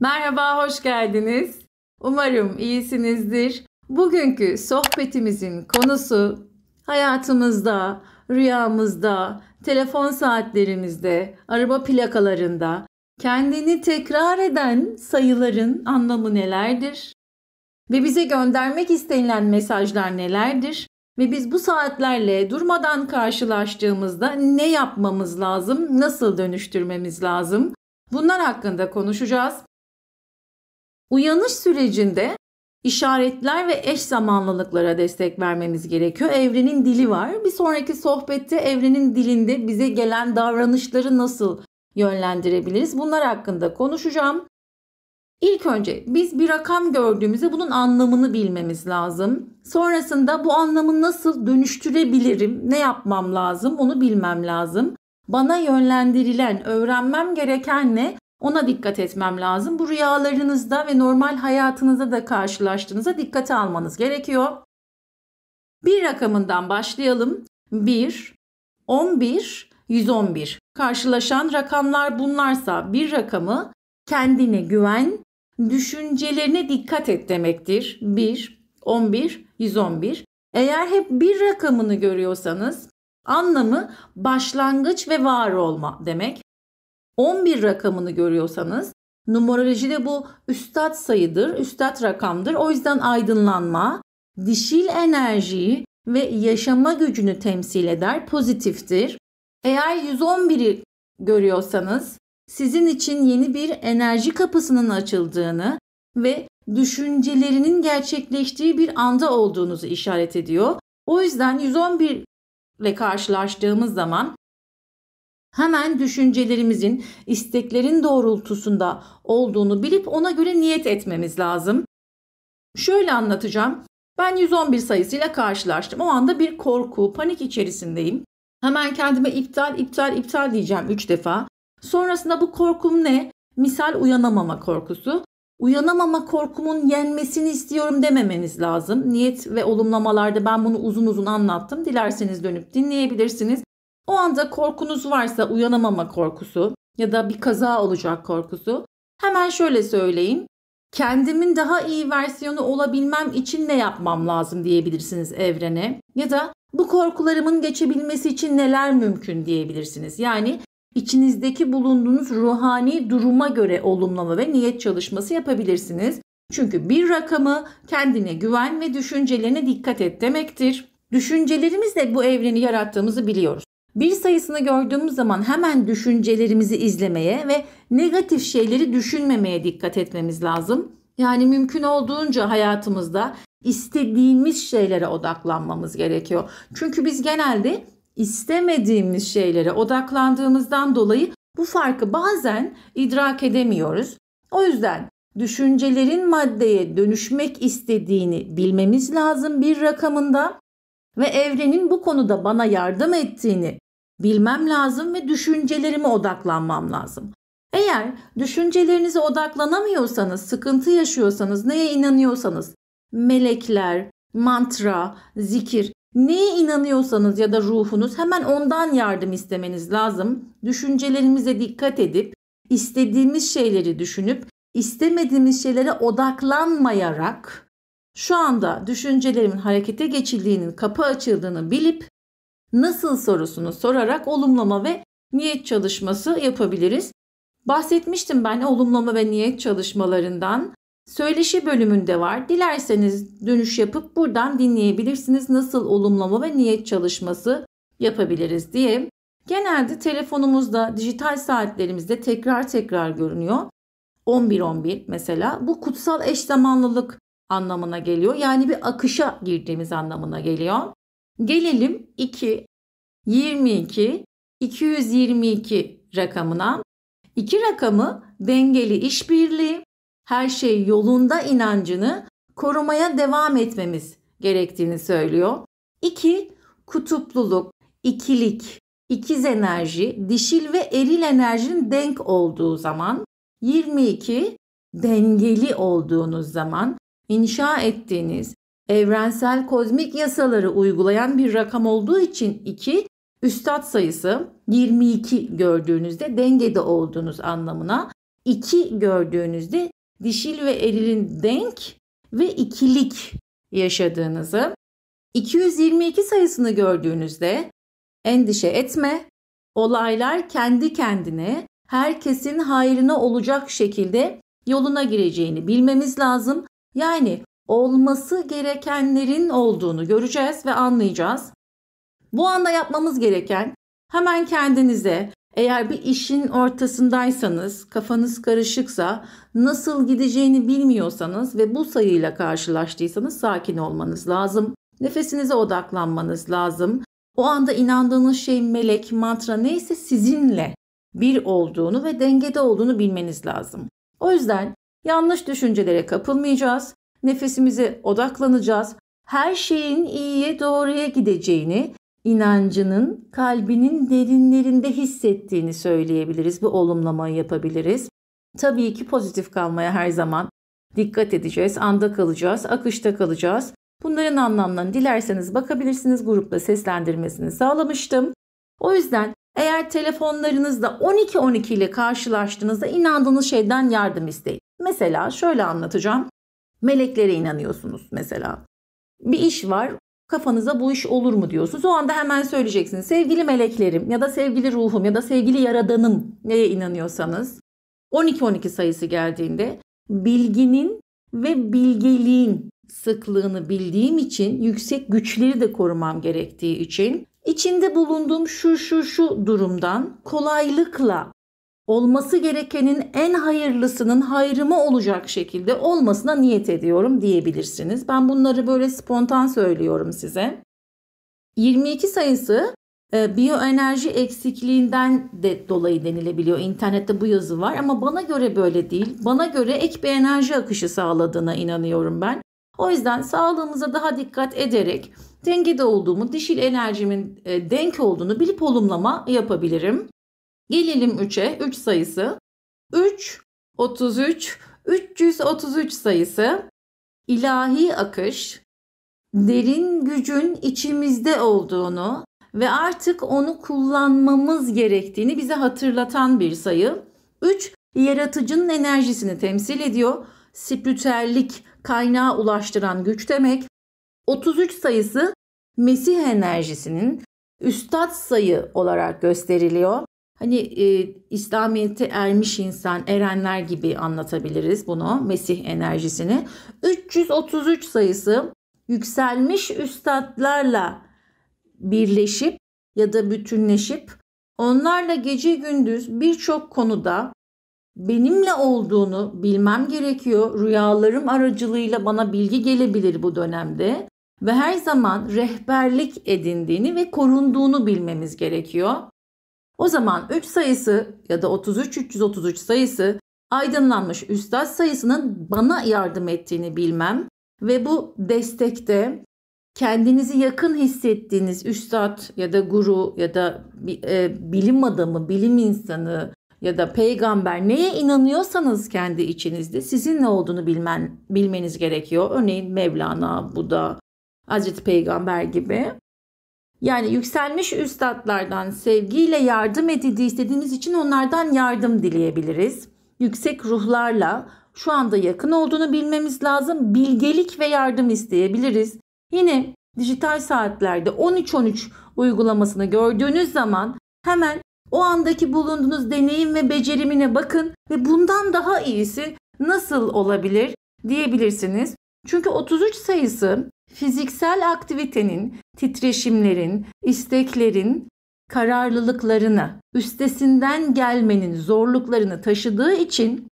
Merhaba, hoş geldiniz. Umarım iyisinizdir. Bugünkü sohbetimizin konusu hayatımızda, rüyamızda, telefon saatlerimizde, araba plakalarında kendini tekrar eden sayıların anlamı nelerdir? Ve bize göndermek istenilen mesajlar nelerdir? Ve biz bu saatlerle durmadan karşılaştığımızda ne yapmamız lazım? Nasıl dönüştürmemiz lazım? Bunlar hakkında konuşacağız. Uyanış sürecinde işaretler ve eş zamanlılıklara destek vermemiz gerekiyor. Evrenin dili var. Bir sonraki sohbette evrenin dilinde bize gelen davranışları nasıl yönlendirebiliriz? Bunlar hakkında konuşacağım. İlk önce biz bir rakam gördüğümüzde bunun anlamını bilmemiz lazım. Sonrasında bu anlamı nasıl dönüştürebilirim, ne yapmam lazım onu bilmem lazım. Bana yönlendirilen, öğrenmem gereken ne? Ona dikkat etmem lazım. Bu rüyalarınızda ve normal hayatınızda da karşılaştığınızda dikkate almanız gerekiyor. Bir rakamından başlayalım. 1, 11, 111. Karşılaşan rakamlar bunlarsa bir rakamı kendine güven, düşüncelerine dikkat et demektir. 1, 11, 111. Eğer hep bir rakamını görüyorsanız anlamı başlangıç ve var olma demek. 11 rakamını görüyorsanız numerolojide bu üstad sayıdır, üstad rakamdır. O yüzden aydınlanma, dişil enerjiyi ve yaşama gücünü temsil eder, pozitiftir. Eğer 111'i görüyorsanız sizin için yeni bir enerji kapısının açıldığını ve düşüncelerinin gerçekleştiği bir anda olduğunuzu işaret ediyor. O yüzden 111 ile karşılaştığımız zaman hemen düşüncelerimizin, isteklerin doğrultusunda olduğunu bilip ona göre niyet etmemiz lazım. Şöyle anlatacağım. Ben 111 sayısıyla karşılaştım. O anda bir korku, panik içerisindeyim. Hemen kendime iptal, iptal, iptal diyeceğim 3 defa. Sonrasında bu korkum ne? Misal uyanamama korkusu. Uyanamama korkumun yenmesini istiyorum dememeniz lazım. Niyet ve olumlamalarda ben bunu uzun uzun anlattım. Dilerseniz dönüp dinleyebilirsiniz. O anda korkunuz varsa uyanamama korkusu ya da bir kaza olacak korkusu. Hemen şöyle söyleyeyim. Kendimin daha iyi versiyonu olabilmem için ne yapmam lazım diyebilirsiniz evrene. Ya da bu korkularımın geçebilmesi için neler mümkün diyebilirsiniz. Yani içinizdeki bulunduğunuz ruhani duruma göre olumlama ve niyet çalışması yapabilirsiniz. Çünkü bir rakamı kendine güven ve düşüncelerine dikkat et demektir. Düşüncelerimizle bu evreni yarattığımızı biliyoruz. Bir sayısını gördüğümüz zaman hemen düşüncelerimizi izlemeye ve negatif şeyleri düşünmemeye dikkat etmemiz lazım. Yani mümkün olduğunca hayatımızda istediğimiz şeylere odaklanmamız gerekiyor. Çünkü biz genelde istemediğimiz şeylere odaklandığımızdan dolayı bu farkı bazen idrak edemiyoruz. O yüzden düşüncelerin maddeye dönüşmek istediğini bilmemiz lazım bir rakamında ve evrenin bu konuda bana yardım ettiğini bilmem lazım ve düşüncelerime odaklanmam lazım. Eğer düşüncelerinize odaklanamıyorsanız, sıkıntı yaşıyorsanız, neye inanıyorsanız, melekler, mantra, zikir, neye inanıyorsanız ya da ruhunuz hemen ondan yardım istemeniz lazım. Düşüncelerimize dikkat edip istediğimiz şeyleri düşünüp istemediğimiz şeylere odaklanmayarak şu anda düşüncelerimin harekete geçildiğinin kapı açıldığını bilip nasıl sorusunu sorarak olumlama ve niyet çalışması yapabiliriz. Bahsetmiştim ben olumlama ve niyet çalışmalarından. Söyleşi bölümünde var. Dilerseniz dönüş yapıp buradan dinleyebilirsiniz nasıl olumlama ve niyet çalışması yapabiliriz diye. Genelde telefonumuzda, dijital saatlerimizde tekrar tekrar görünüyor. 11-11 mesela bu kutsal eş zamanlılık anlamına geliyor. Yani bir akışa girdiğimiz anlamına geliyor. Gelelim 2, 22, 222 rakamına. İki rakamı dengeli işbirliği, her şey yolunda inancını korumaya devam etmemiz gerektiğini söylüyor. 2. Kutupluluk, ikilik, ikiz enerji, dişil ve eril enerjinin denk olduğu zaman 22 dengeli olduğunuz zaman inşa ettiğiniz evrensel kozmik yasaları uygulayan bir rakam olduğu için 2 üstad sayısı 22 gördüğünüzde dengede olduğunuz anlamına 2 gördüğünüzde dişil ve erilin denk ve ikilik yaşadığınızı, 222 sayısını gördüğünüzde endişe etme, olaylar kendi kendine herkesin hayrına olacak şekilde yoluna gireceğini bilmemiz lazım. Yani olması gerekenlerin olduğunu göreceğiz ve anlayacağız. Bu anda yapmamız gereken hemen kendinize eğer bir işin ortasındaysanız, kafanız karışıksa, nasıl gideceğini bilmiyorsanız ve bu sayıyla karşılaştıysanız sakin olmanız lazım. Nefesinize odaklanmanız lazım. O anda inandığınız şey melek, mantra neyse sizinle bir olduğunu ve dengede olduğunu bilmeniz lazım. O yüzden yanlış düşüncelere kapılmayacağız. Nefesimize odaklanacağız. Her şeyin iyiye doğruya gideceğini, inancının kalbinin derinlerinde hissettiğini söyleyebiliriz. Bu olumlamayı yapabiliriz. Tabii ki pozitif kalmaya her zaman dikkat edeceğiz. Anda kalacağız, akışta kalacağız. Bunların anlamlarını dilerseniz bakabilirsiniz. Grupta seslendirmesini sağlamıştım. O yüzden eğer telefonlarınızda 12-12 ile karşılaştığınızda inandığınız şeyden yardım isteyin. Mesela şöyle anlatacağım. Meleklere inanıyorsunuz mesela. Bir iş var, kafanıza bu iş olur mu diyorsunuz. O anda hemen söyleyeceksiniz. Sevgili meleklerim ya da sevgili ruhum ya da sevgili yaradanım neye inanıyorsanız 12-12 sayısı geldiğinde bilginin ve bilgeliğin sıklığını bildiğim için yüksek güçleri de korumam gerektiği için içinde bulunduğum şu şu şu durumdan kolaylıkla olması gerekenin en hayırlısının hayrıma olacak şekilde olmasına niyet ediyorum diyebilirsiniz. Ben bunları böyle spontan söylüyorum size. 22 sayısı e, biyoenerji eksikliğinden de dolayı denilebiliyor. İnternette bu yazı var ama bana göre böyle değil. Bana göre ek bir enerji akışı sağladığına inanıyorum ben. O yüzden sağlığımıza daha dikkat ederek dengede olduğumu, dişil enerjimin e, denk olduğunu bilip olumlama yapabilirim. Gelelim 3'e. 3 sayısı. 3, 33, 333 sayısı ilahi akış, derin gücün içimizde olduğunu ve artık onu kullanmamız gerektiğini bize hatırlatan bir sayı. 3 yaratıcının enerjisini temsil ediyor. Spiritüellik kaynağı ulaştıran güç demek. 33 sayısı Mesih enerjisinin üstad sayı olarak gösteriliyor. Hani e, İslamiyet'e ermiş insan, erenler gibi anlatabiliriz bunu, Mesih enerjisini. 333 sayısı yükselmiş üstadlarla birleşip ya da bütünleşip onlarla gece gündüz birçok konuda benimle olduğunu bilmem gerekiyor. Rüyalarım aracılığıyla bana bilgi gelebilir bu dönemde ve her zaman rehberlik edindiğini ve korunduğunu bilmemiz gerekiyor. O zaman 3 sayısı ya da 33 333 sayısı aydınlanmış üstad sayısının bana yardım ettiğini bilmem ve bu destekte kendinizi yakın hissettiğiniz üstad ya da guru ya da e, bilim adamı, bilim insanı ya da peygamber neye inanıyorsanız kendi içinizde sizin ne olduğunu bilmen, bilmeniz gerekiyor. Örneğin Mevlana, Buda, Hazreti Peygamber gibi. Yani yükselmiş üstadlardan sevgiyle yardım edildiği istediğimiz için onlardan yardım dileyebiliriz. Yüksek ruhlarla şu anda yakın olduğunu bilmemiz lazım. Bilgelik ve yardım isteyebiliriz. Yine dijital saatlerde 13-13 uygulamasını gördüğünüz zaman hemen o andaki bulunduğunuz deneyim ve becerimine bakın ve bundan daha iyisi nasıl olabilir diyebilirsiniz. Çünkü 33 sayısı fiziksel aktivitenin, titreşimlerin, isteklerin, kararlılıklarını, üstesinden gelmenin zorluklarını taşıdığı için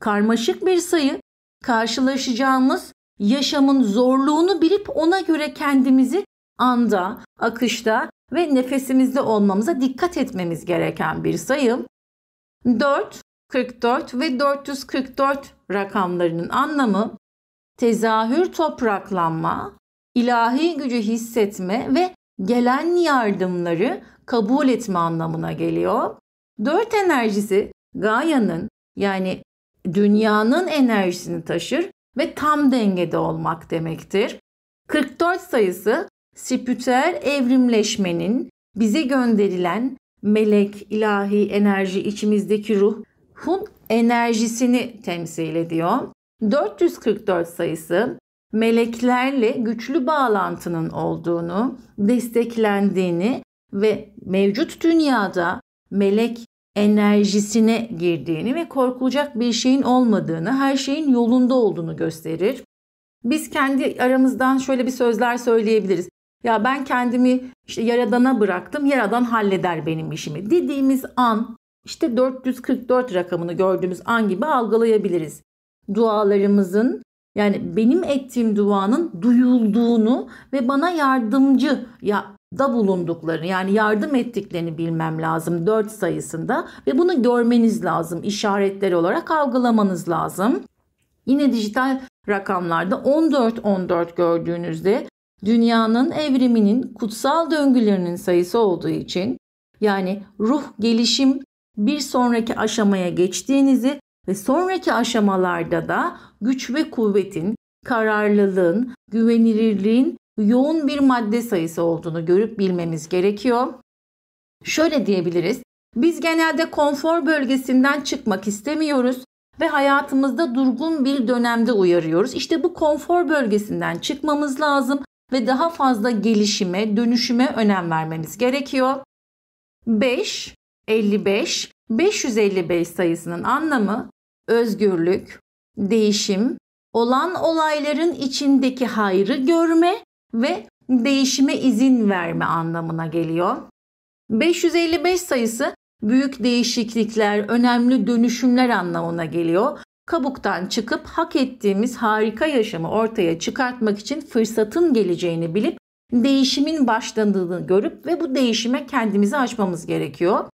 karmaşık bir sayı karşılaşacağımız yaşamın zorluğunu bilip ona göre kendimizi anda, akışta ve nefesimizde olmamıza dikkat etmemiz gereken bir sayı. 4, 44 ve 444 rakamlarının anlamı tezahür topraklanma, ilahi gücü hissetme ve gelen yardımları kabul etme anlamına geliyor. Dört enerjisi Gaia'nın yani dünyanın enerjisini taşır ve tam dengede olmak demektir. 44 sayısı spiritüel evrimleşmenin bize gönderilen melek, ilahi enerji, içimizdeki ruh ruhun enerjisini temsil ediyor. 444 sayısı meleklerle güçlü bağlantının olduğunu, desteklendiğini ve mevcut dünyada melek enerjisine girdiğini ve korkulacak bir şeyin olmadığını, her şeyin yolunda olduğunu gösterir. Biz kendi aramızdan şöyle bir sözler söyleyebiliriz. Ya ben kendimi işte yaradana bıraktım, yaradan halleder benim işimi dediğimiz an işte 444 rakamını gördüğümüz an gibi algılayabiliriz. Dualarımızın yani benim ettiğim duanın duyulduğunu ve bana yardımcı ya da bulunduklarını yani yardım ettiklerini bilmem lazım 4 sayısında ve bunu görmeniz lazım işaretler olarak algılamanız lazım. Yine dijital rakamlarda 14-14 gördüğünüzde dünyanın evriminin kutsal döngülerinin sayısı olduğu için yani ruh gelişim bir sonraki aşamaya geçtiğinizi ve sonraki aşamalarda da güç ve kuvvetin, kararlılığın, güvenilirliğin yoğun bir madde sayısı olduğunu görüp bilmemiz gerekiyor. Şöyle diyebiliriz. Biz genelde konfor bölgesinden çıkmak istemiyoruz ve hayatımızda durgun bir dönemde uyarıyoruz. İşte bu konfor bölgesinden çıkmamız lazım ve daha fazla gelişime, dönüşüme önem vermemiz gerekiyor. 5, 55, 555 sayısının anlamı özgürlük, değişim, olan olayların içindeki hayrı görme ve değişime izin verme anlamına geliyor. 555 sayısı büyük değişiklikler, önemli dönüşümler anlamına geliyor. Kabuktan çıkıp hak ettiğimiz harika yaşamı ortaya çıkartmak için fırsatın geleceğini bilip değişimin başladığını görüp ve bu değişime kendimizi açmamız gerekiyor.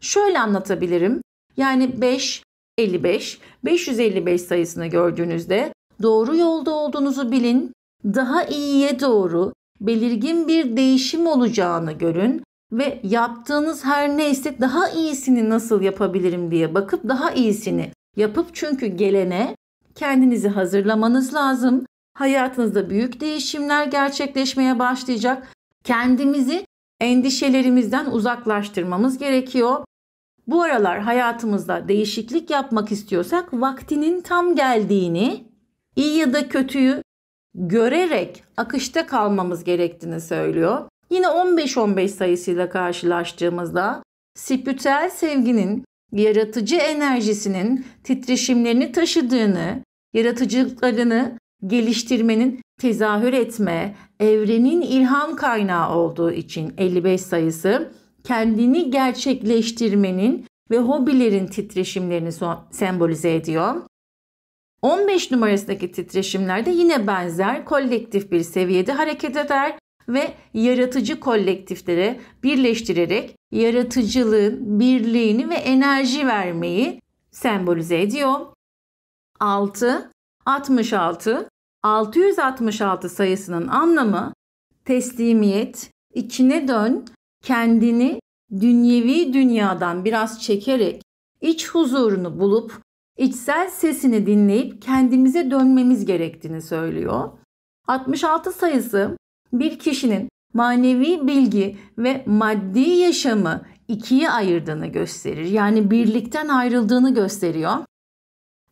Şöyle anlatabilirim. Yani 5, 55, 555 sayısını gördüğünüzde doğru yolda olduğunuzu bilin, daha iyiye doğru belirgin bir değişim olacağını görün ve yaptığınız her neyse daha iyisini nasıl yapabilirim diye bakıp daha iyisini yapıp çünkü gelene kendinizi hazırlamanız lazım. Hayatınızda büyük değişimler gerçekleşmeye başlayacak. Kendimizi endişelerimizden uzaklaştırmamız gerekiyor. Bu aralar hayatımızda değişiklik yapmak istiyorsak vaktinin tam geldiğini, iyi ya da kötüyü görerek akışta kalmamız gerektiğini söylüyor. Yine 15-15 sayısıyla karşılaştığımızda spiritüel sevginin yaratıcı enerjisinin titreşimlerini taşıdığını, yaratıcılıklarını geliştirmenin tezahür etme, evrenin ilham kaynağı olduğu için 55 sayısı kendini gerçekleştirmenin ve hobilerin titreşimlerini sembolize ediyor. 15 numarasındaki titreşimlerde yine benzer kolektif bir seviyede hareket eder ve yaratıcı kolektiflere birleştirerek yaratıcılığın birliğini ve enerji vermeyi sembolize ediyor. 6 66 666 sayısının anlamı teslimiyet, içine dön, kendini dünyevi dünyadan biraz çekerek iç huzurunu bulup içsel sesini dinleyip kendimize dönmemiz gerektiğini söylüyor. 66 sayısı bir kişinin manevi bilgi ve maddi yaşamı ikiye ayırdığını gösterir. Yani birlikten ayrıldığını gösteriyor.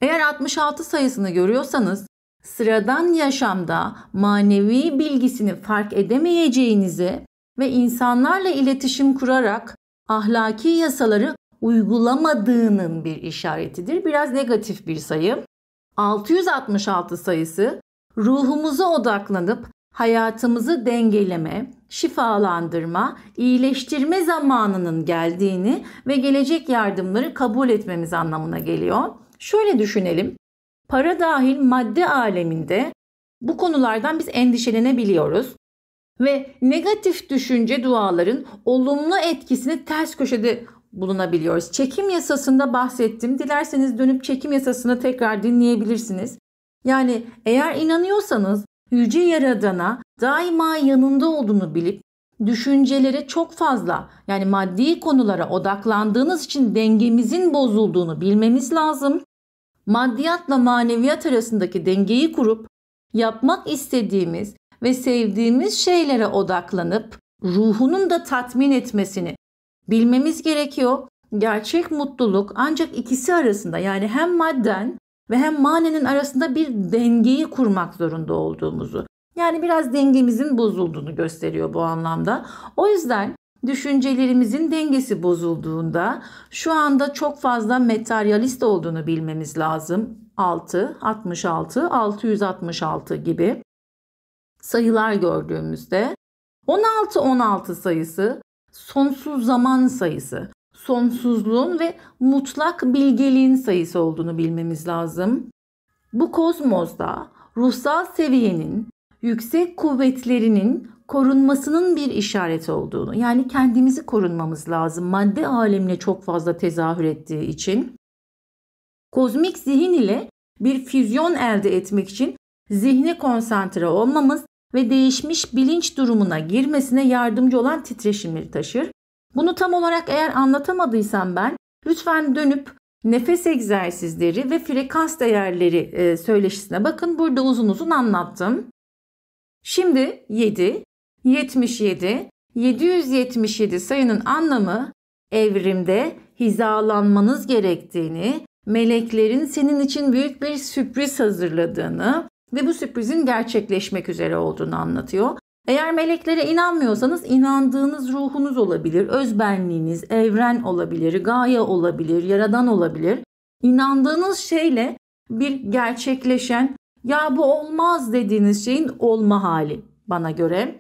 Eğer 66 sayısını görüyorsanız sıradan yaşamda manevi bilgisini fark edemeyeceğinizi ve insanlarla iletişim kurarak ahlaki yasaları uygulamadığının bir işaretidir. Biraz negatif bir sayı. 666 sayısı ruhumuza odaklanıp hayatımızı dengeleme, şifalandırma, iyileştirme zamanının geldiğini ve gelecek yardımları kabul etmemiz anlamına geliyor. Şöyle düşünelim. Para dahil madde aleminde bu konulardan biz endişelenebiliyoruz ve negatif düşünce duaların olumlu etkisini ters köşede bulunabiliyoruz. Çekim yasasında bahsettim. Dilerseniz dönüp çekim yasasını tekrar dinleyebilirsiniz. Yani eğer inanıyorsanız yüce yaradana daima yanında olduğunu bilip düşüncelere çok fazla yani maddi konulara odaklandığınız için dengemizin bozulduğunu bilmemiz lazım. Maddiyatla maneviyat arasındaki dengeyi kurup yapmak istediğimiz ve sevdiğimiz şeylere odaklanıp ruhunun da tatmin etmesini bilmemiz gerekiyor. gerçek mutluluk ancak ikisi arasında yani hem madden ve hem manenin arasında bir dengeyi kurmak zorunda olduğumuzu. Yani biraz dengemizin bozulduğunu gösteriyor bu anlamda. O yüzden düşüncelerimizin dengesi bozulduğunda şu anda çok fazla materyalist olduğunu bilmemiz lazım. 6, 66, 666 gibi sayılar gördüğümüzde 16 16 sayısı sonsuz zaman sayısı, sonsuzluğun ve mutlak bilgeliğin sayısı olduğunu bilmemiz lazım. Bu kozmosda ruhsal seviyenin yüksek kuvvetlerinin korunmasının bir işareti olduğunu yani kendimizi korunmamız lazım madde alemine çok fazla tezahür ettiği için kozmik zihin ile bir füzyon elde etmek için zihne konsantre olmamız ve değişmiş bilinç durumuna girmesine yardımcı olan titreşimleri taşır. Bunu tam olarak eğer anlatamadıysam ben lütfen dönüp nefes egzersizleri ve frekans değerleri e, söyleşisine bakın. Burada uzun uzun anlattım. Şimdi 7, 77, 777 sayının anlamı evrimde hizalanmanız gerektiğini, meleklerin senin için büyük bir sürpriz hazırladığını ve bu sürprizin gerçekleşmek üzere olduğunu anlatıyor. Eğer meleklere inanmıyorsanız inandığınız ruhunuz olabilir, özbenliğiniz, evren olabilir, gaye olabilir, yaradan olabilir. İnandığınız şeyle bir gerçekleşen ya bu olmaz dediğiniz şeyin olma hali bana göre.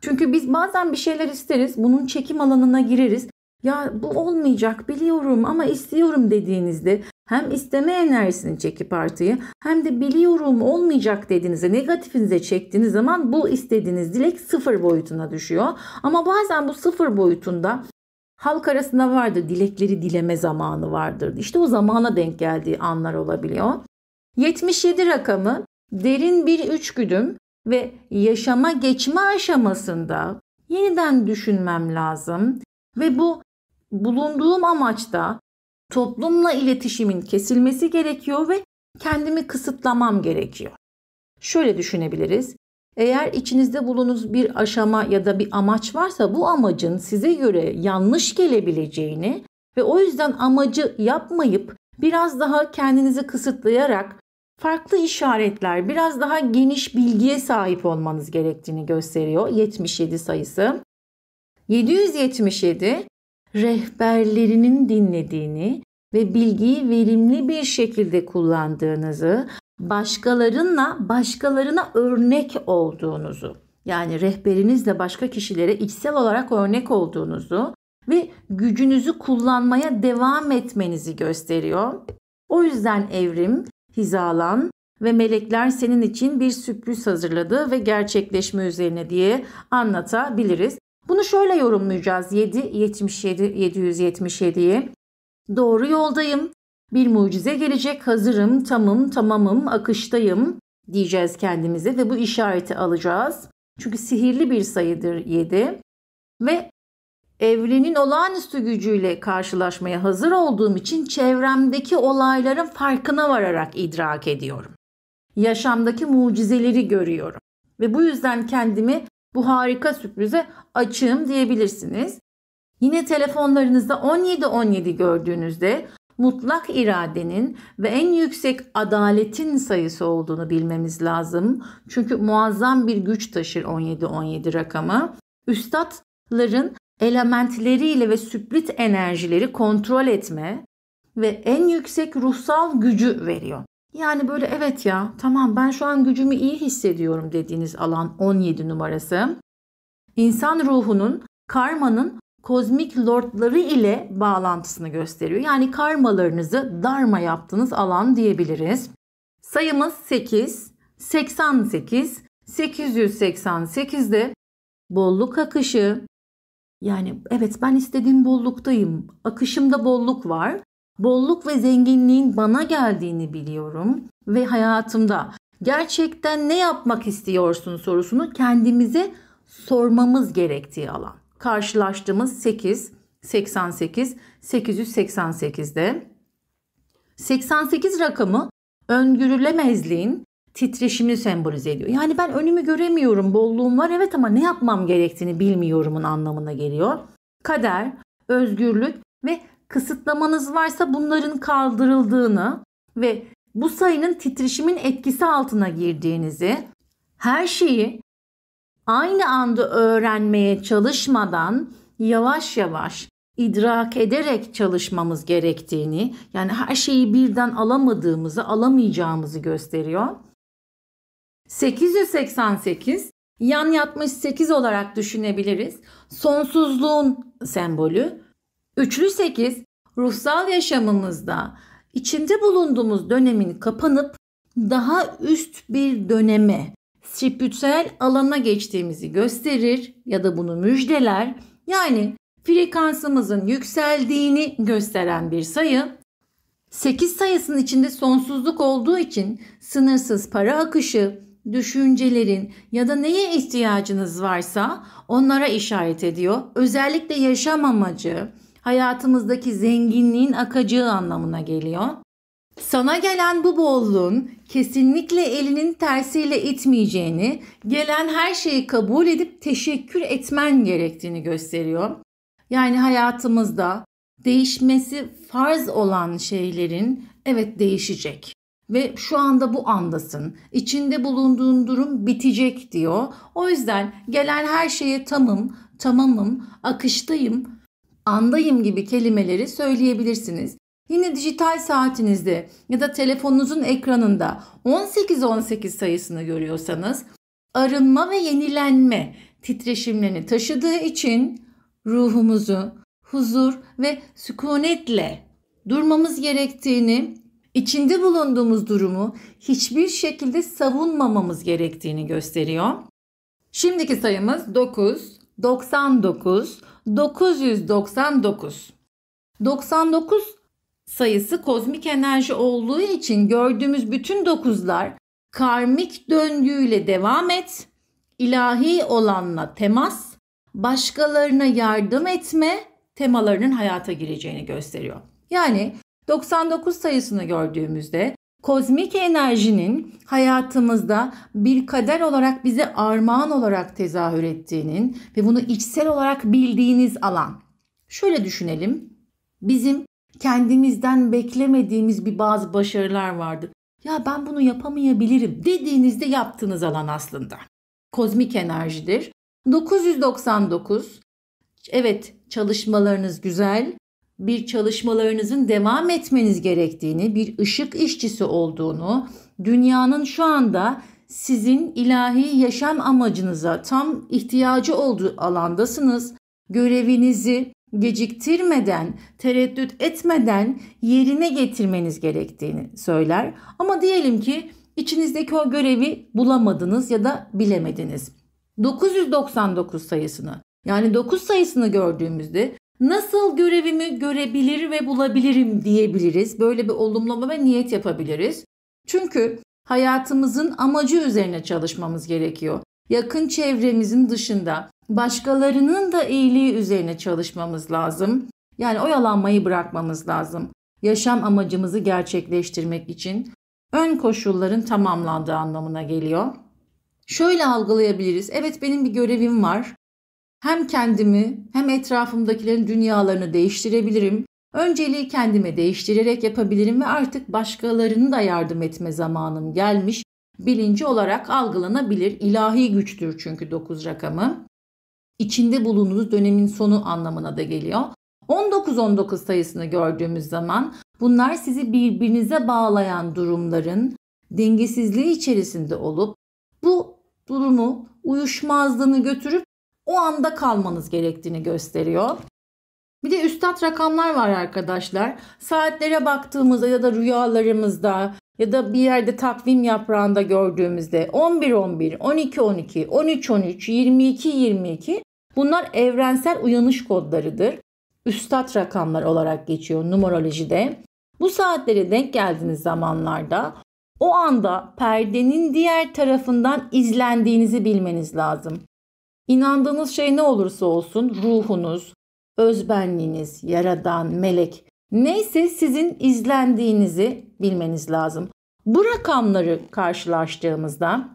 Çünkü biz bazen bir şeyler isteriz, bunun çekim alanına gireriz. Ya bu olmayacak biliyorum ama istiyorum dediğinizde hem isteme enerjisini çekip artıyı hem de biliyorum olmayacak dediğinizde negatifinize çektiğiniz zaman bu istediğiniz dilek sıfır boyutuna düşüyor. Ama bazen bu sıfır boyutunda halk arasında vardır dilekleri dileme zamanı vardır. İşte o zamana denk geldiği anlar olabiliyor. 77 rakamı derin bir üçgüdüm ve yaşama geçme aşamasında yeniden düşünmem lazım ve bu bulunduğum amaçta toplumla iletişimin kesilmesi gerekiyor ve kendimi kısıtlamam gerekiyor. Şöyle düşünebiliriz. Eğer içinizde bulunuz bir aşama ya da bir amaç varsa bu amacın size göre yanlış gelebileceğini ve o yüzden amacı yapmayıp biraz daha kendinizi kısıtlayarak farklı işaretler, biraz daha geniş bilgiye sahip olmanız gerektiğini gösteriyor 77 sayısı. 777 rehberlerinin dinlediğini ve bilgiyi verimli bir şekilde kullandığınızı, başkalarınla başkalarına örnek olduğunuzu, yani rehberinizle başka kişilere içsel olarak örnek olduğunuzu ve gücünüzü kullanmaya devam etmenizi gösteriyor. O yüzden evrim, hizalan ve melekler senin için bir sürpriz hazırladı ve gerçekleşme üzerine diye anlatabiliriz. Bunu şöyle yorumlayacağız 7 77 777'yi. Doğru yoldayım. Bir mucize gelecek. Hazırım, tamım, tamamım, akıştayım diyeceğiz kendimize ve bu işareti alacağız. Çünkü sihirli bir sayıdır 7 ve evrenin olağanüstü gücüyle karşılaşmaya hazır olduğum için çevremdeki olayların farkına vararak idrak ediyorum. Yaşamdaki mucizeleri görüyorum ve bu yüzden kendimi bu harika sürprize açığım diyebilirsiniz. Yine telefonlarınızda 1717 gördüğünüzde mutlak iradenin ve en yüksek adaletin sayısı olduğunu bilmemiz lazım. Çünkü muazzam bir güç taşır 1717 rakamı. Üstadların elementleriyle ve süplit enerjileri kontrol etme ve en yüksek ruhsal gücü veriyor. Yani böyle evet ya tamam ben şu an gücümü iyi hissediyorum dediğiniz alan 17 numarası. İnsan ruhunun karmanın kozmik lordları ile bağlantısını gösteriyor. Yani karmalarınızı darma yaptığınız alan diyebiliriz. Sayımız 8, 88, 888'de bolluk akışı. Yani evet ben istediğim bolluktayım. Akışımda bolluk var bolluk ve zenginliğin bana geldiğini biliyorum ve hayatımda gerçekten ne yapmak istiyorsun sorusunu kendimize sormamız gerektiği alan. Karşılaştığımız 8, 88, 888'de 88 rakamı öngörülemezliğin titreşimini sembolize ediyor. Yani ben önümü göremiyorum, bolluğum var evet ama ne yapmam gerektiğini bilmiyorumun anlamına geliyor. Kader, özgürlük ve kısıtlamanız varsa bunların kaldırıldığını ve bu sayının titreşimin etkisi altına girdiğinizi, her şeyi aynı anda öğrenmeye çalışmadan yavaş yavaş idrak ederek çalışmamız gerektiğini, yani her şeyi birden alamadığımızı, alamayacağımızı gösteriyor. 888 yan yatmış 8 olarak düşünebiliriz. Sonsuzluğun sembolü. Üçlü 8 ruhsal yaşamımızda içinde bulunduğumuz dönemin kapanıp daha üst bir döneme, spiritüel alana geçtiğimizi gösterir ya da bunu müjdeler. Yani frekansımızın yükseldiğini gösteren bir sayı. 8 sayısının içinde sonsuzluk olduğu için sınırsız para akışı, düşüncelerin ya da neye ihtiyacınız varsa onlara işaret ediyor. Özellikle yaşam amacı, hayatımızdaki zenginliğin akacağı anlamına geliyor. Sana gelen bu bolluğun kesinlikle elinin tersiyle itmeyeceğini, gelen her şeyi kabul edip teşekkür etmen gerektiğini gösteriyor. Yani hayatımızda değişmesi farz olan şeylerin evet değişecek ve şu anda bu andasın. İçinde bulunduğun durum bitecek diyor. O yüzden gelen her şeye tamım, tamamım, akıştayım, andayım gibi kelimeleri söyleyebilirsiniz. Yine dijital saatinizde ya da telefonunuzun ekranında 1818 sayısını görüyorsanız arınma ve yenilenme titreşimlerini taşıdığı için ruhumuzu huzur ve sükunetle durmamız gerektiğini, içinde bulunduğumuz durumu hiçbir şekilde savunmamamız gerektiğini gösteriyor. Şimdiki sayımız 9, 99, 999. 99 sayısı kozmik enerji olduğu için gördüğümüz bütün dokuzlar karmik döngüyle devam et, ilahi olanla temas, başkalarına yardım etme temalarının hayata gireceğini gösteriyor. Yani 99 sayısını gördüğümüzde kozmik enerjinin hayatımızda bir kader olarak bize armağan olarak tezahür ettiğinin ve bunu içsel olarak bildiğiniz alan. Şöyle düşünelim. Bizim kendimizden beklemediğimiz bir bazı başarılar vardı. Ya ben bunu yapamayabilirim dediğinizde yaptığınız alan aslında. Kozmik enerjidir. 999 Evet, çalışmalarınız güzel. Bir çalışmalarınızın devam etmeniz gerektiğini, bir ışık işçisi olduğunu, dünyanın şu anda sizin ilahi yaşam amacınıza tam ihtiyacı olduğu alandasınız. Görevinizi geciktirmeden, tereddüt etmeden yerine getirmeniz gerektiğini söyler. Ama diyelim ki içinizdeki o görevi bulamadınız ya da bilemediniz. 999 sayısını yani 9 sayısını gördüğümüzde nasıl görevimi görebilir ve bulabilirim diyebiliriz. Böyle bir olumlama ve niyet yapabiliriz. Çünkü hayatımızın amacı üzerine çalışmamız gerekiyor. Yakın çevremizin dışında başkalarının da iyiliği üzerine çalışmamız lazım. Yani oyalanmayı bırakmamız lazım. Yaşam amacımızı gerçekleştirmek için ön koşulların tamamlandığı anlamına geliyor. Şöyle algılayabiliriz. Evet benim bir görevim var hem kendimi hem etrafımdakilerin dünyalarını değiştirebilirim. Önceliği kendime değiştirerek yapabilirim ve artık başkalarını da yardım etme zamanım gelmiş bilinci olarak algılanabilir. İlahi güçtür çünkü 9 rakamı. İçinde bulunduğunuz dönemin sonu anlamına da geliyor. 19-19 sayısını gördüğümüz zaman bunlar sizi birbirinize bağlayan durumların dengesizliği içerisinde olup bu durumu uyuşmazlığını götürüp o anda kalmanız gerektiğini gösteriyor. Bir de üstad rakamlar var arkadaşlar. Saatlere baktığımızda ya da rüyalarımızda ya da bir yerde takvim yaprağında gördüğümüzde 11 11, 12 12, 13 13, 22 22 bunlar evrensel uyanış kodlarıdır. Üstad rakamlar olarak geçiyor numerolojide. Bu saatlere denk geldiğiniz zamanlarda o anda perdenin diğer tarafından izlendiğinizi bilmeniz lazım. İnandığınız şey ne olursa olsun ruhunuz, özbenliğiniz, yaradan, melek neyse sizin izlendiğinizi bilmeniz lazım. Bu rakamları karşılaştığımızda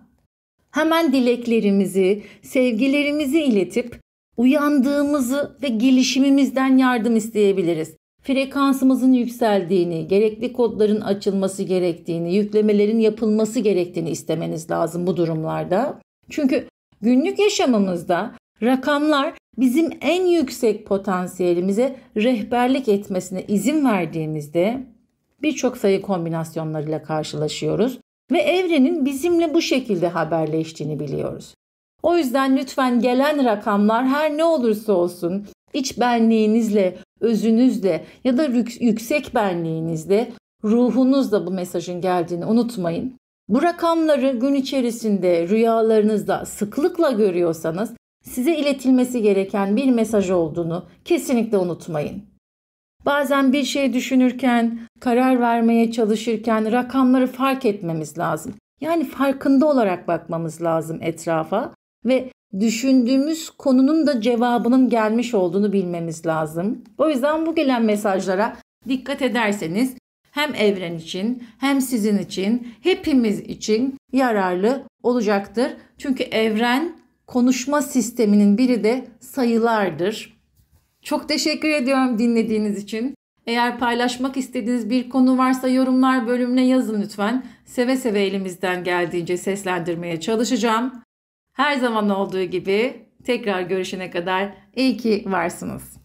hemen dileklerimizi, sevgilerimizi iletip uyandığımızı ve gelişimimizden yardım isteyebiliriz. frekansımızın yükseldiğini, gerekli kodların açılması gerektiğini, yüklemelerin yapılması gerektiğini istemeniz lazım bu durumlarda. Çünkü günlük yaşamımızda rakamlar bizim en yüksek potansiyelimize rehberlik etmesine izin verdiğimizde birçok sayı kombinasyonlarıyla karşılaşıyoruz ve evrenin bizimle bu şekilde haberleştiğini biliyoruz. O yüzden lütfen gelen rakamlar her ne olursa olsun iç benliğinizle, özünüzle ya da yüksek benliğinizle, ruhunuzla bu mesajın geldiğini unutmayın. Bu rakamları gün içerisinde rüyalarınızda sıklıkla görüyorsanız size iletilmesi gereken bir mesaj olduğunu kesinlikle unutmayın. Bazen bir şey düşünürken, karar vermeye çalışırken rakamları fark etmemiz lazım. Yani farkında olarak bakmamız lazım etrafa ve düşündüğümüz konunun da cevabının gelmiş olduğunu bilmemiz lazım. O yüzden bu gelen mesajlara dikkat ederseniz hem evren için hem sizin için hepimiz için yararlı olacaktır. Çünkü evren konuşma sisteminin biri de sayılardır. Çok teşekkür ediyorum dinlediğiniz için. Eğer paylaşmak istediğiniz bir konu varsa yorumlar bölümüne yazın lütfen. Seve seve elimizden geldiğince seslendirmeye çalışacağım. Her zaman olduğu gibi tekrar görüşene kadar iyi ki varsınız.